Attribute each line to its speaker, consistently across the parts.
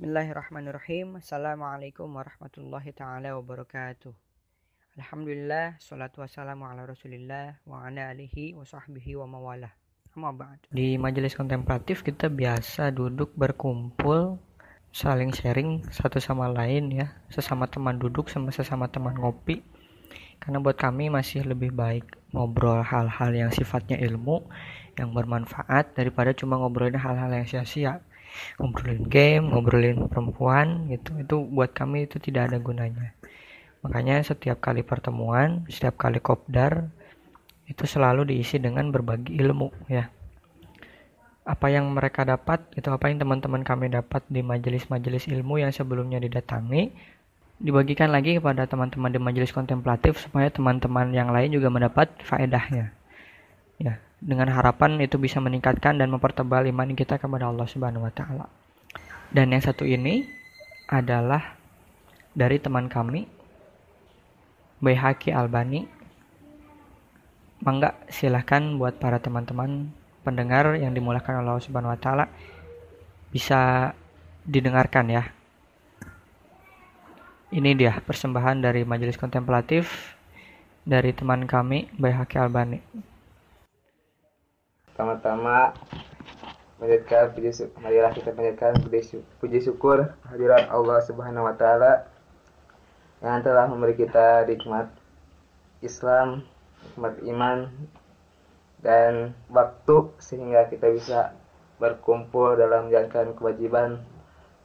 Speaker 1: Bismillahirrahmanirrahim. Assalamualaikum warahmatullahi taala wabarakatuh. Alhamdulillah, salatu wassalamu ala rasulillah wa ala alihi wa sahbihi wa mawalah. Di majelis kontemplatif kita biasa duduk berkumpul saling sharing satu sama lain ya sesama teman duduk sama sesama teman ngopi karena buat kami masih lebih baik ngobrol hal-hal yang sifatnya ilmu yang bermanfaat daripada cuma ngobrolin hal-hal yang sia-sia ngobrolin game ngobrolin perempuan gitu. Itu buat kami itu tidak ada gunanya. Makanya setiap kali pertemuan setiap kali kopdar itu selalu diisi dengan berbagi ilmu ya. Apa yang mereka dapat itu apa yang teman-teman kami dapat di majelis-majelis ilmu yang sebelumnya didatangi dibagikan lagi kepada teman-teman di majelis kontemplatif supaya teman-teman yang lain juga mendapat faedahnya. Ya dengan harapan itu bisa meningkatkan dan mempertebal iman kita kepada Allah Subhanahu wa taala. Dan yang satu ini adalah dari teman kami Bayhaki Albani. Mangga silahkan buat para teman-teman pendengar yang dimulakan Allah Subhanahu wa taala bisa didengarkan ya. Ini dia persembahan dari Majelis Kontemplatif dari teman kami Bayhaki Albani.
Speaker 2: Pertama-tama panjatkan puji marilah kita panjatkan puji syukur hadirat Allah Subhanahu wa taala yang telah memberi kita nikmat Islam, nikmat iman dan waktu sehingga kita bisa berkumpul dalam menjalankan kewajiban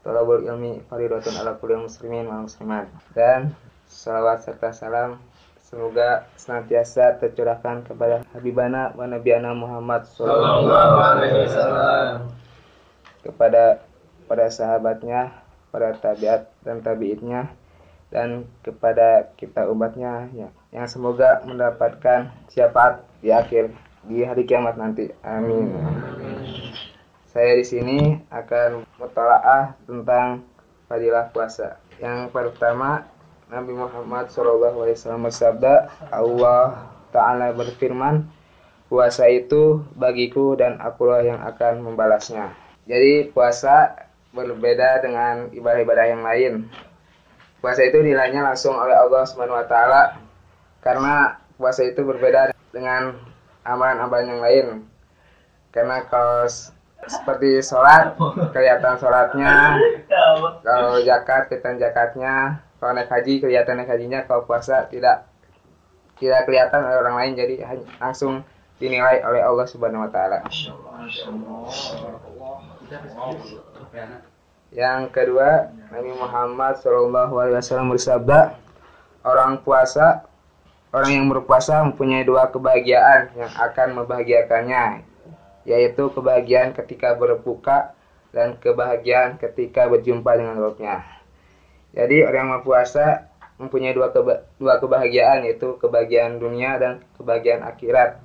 Speaker 2: tolabul ilmi faridatun ala kulli muslimin wa muslimat. Dan salawat serta salam semoga senantiasa tercurahkan kepada Habibana wa Nabiana Muhammad sallallahu alaihi wasallam kepada para sahabatnya, para tabiat dan tabiitnya dan kepada kita umatnya ya, yang semoga mendapatkan syafaat di akhir di hari kiamat nanti. Amin. Saya di sini akan mutalaah tentang fadilah puasa. Yang pertama, Nabi Muhammad SAW bersabda, Allah Ta'ala berfirman, puasa itu bagiku dan akulah yang akan membalasnya. Jadi puasa berbeda dengan ibadah-ibadah yang lain. Puasa itu nilainya langsung oleh Allah Subhanahu wa taala karena puasa itu berbeda dengan amalan-amalan yang lain karena kalau seperti sholat kelihatan sholatnya kalau zakat kelihatan zakatnya kalau naik haji kelihatan naik hajinya kalau puasa tidak tidak kelihatan oleh orang lain jadi langsung dinilai oleh Allah Subhanahu Wa Taala. Yang kedua Nabi Muhammad Shallallahu Alaihi Wasallam bersabda orang puasa Orang yang berpuasa mempunyai dua kebahagiaan yang akan membahagiakannya, yaitu kebahagiaan ketika berbuka dan kebahagiaan ketika berjumpa dengan rohnya. Jadi orang yang berpuasa mempunyai dua, keba dua kebahagiaan, yaitu kebahagiaan dunia dan kebahagiaan akhirat.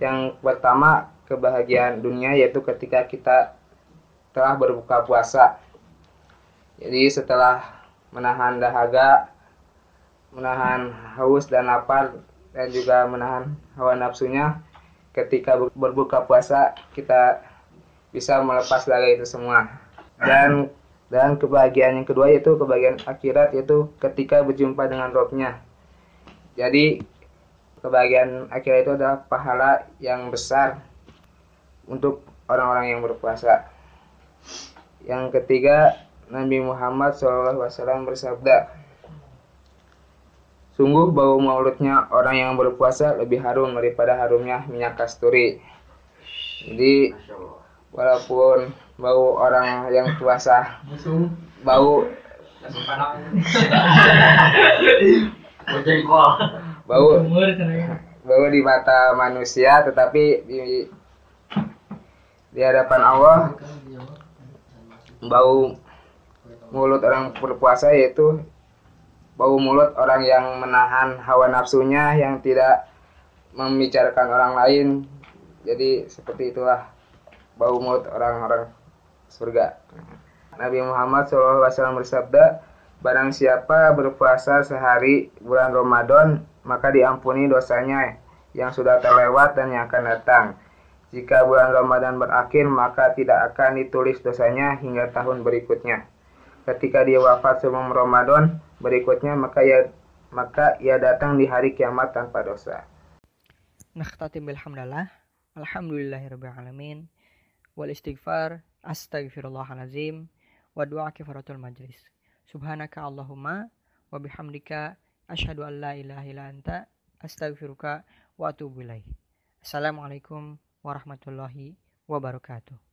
Speaker 2: Yang pertama, kebahagiaan dunia yaitu ketika kita telah berbuka puasa. Jadi setelah menahan dahaga menahan haus dan lapar dan juga menahan hawa nafsunya ketika berbuka puasa kita bisa melepas dari itu semua dan dan kebahagiaan yang kedua yaitu kebahagiaan akhirat yaitu ketika berjumpa dengan rohnya jadi kebahagiaan akhirat itu adalah pahala yang besar untuk orang-orang yang berpuasa yang ketiga Nabi Muhammad SAW bersabda Sungguh bau maulutnya orang yang berpuasa lebih harum daripada harumnya minyak kasturi. Jadi walaupun bau orang yang puasa. Bau. Bau bau di mata manusia tetapi di di hadapan Allah bau mulut orang berpuasa yaitu bau mulut orang yang menahan hawa nafsunya yang tidak membicarakan orang lain. Jadi seperti itulah bau mulut orang-orang surga Nabi Muhammad SAW bersabda barang siapa berpuasa sehari bulan Ramadan maka diampuni dosanya yang sudah terlewat dan yang akan datang jika bulan Ramadan berakhir maka tidak akan ditulis dosanya hingga tahun berikutnya ketika dia wafat sebelum Ramadan berikutnya maka ia maka ia datang di hari kiamat tanpa dosa.
Speaker 3: Nakhtatim bilhamdalillah. Alhamdulillahirabbil alamin. Wal istighfar astaghfirullahalazim wa du'a kifaratul majlis. Subhanaka Allahumma wa bihamdika asyhadu an la ilaha illa anta astaghfiruka wa atubu ilaik. Assalamualaikum warahmatullahi wabarakatuh.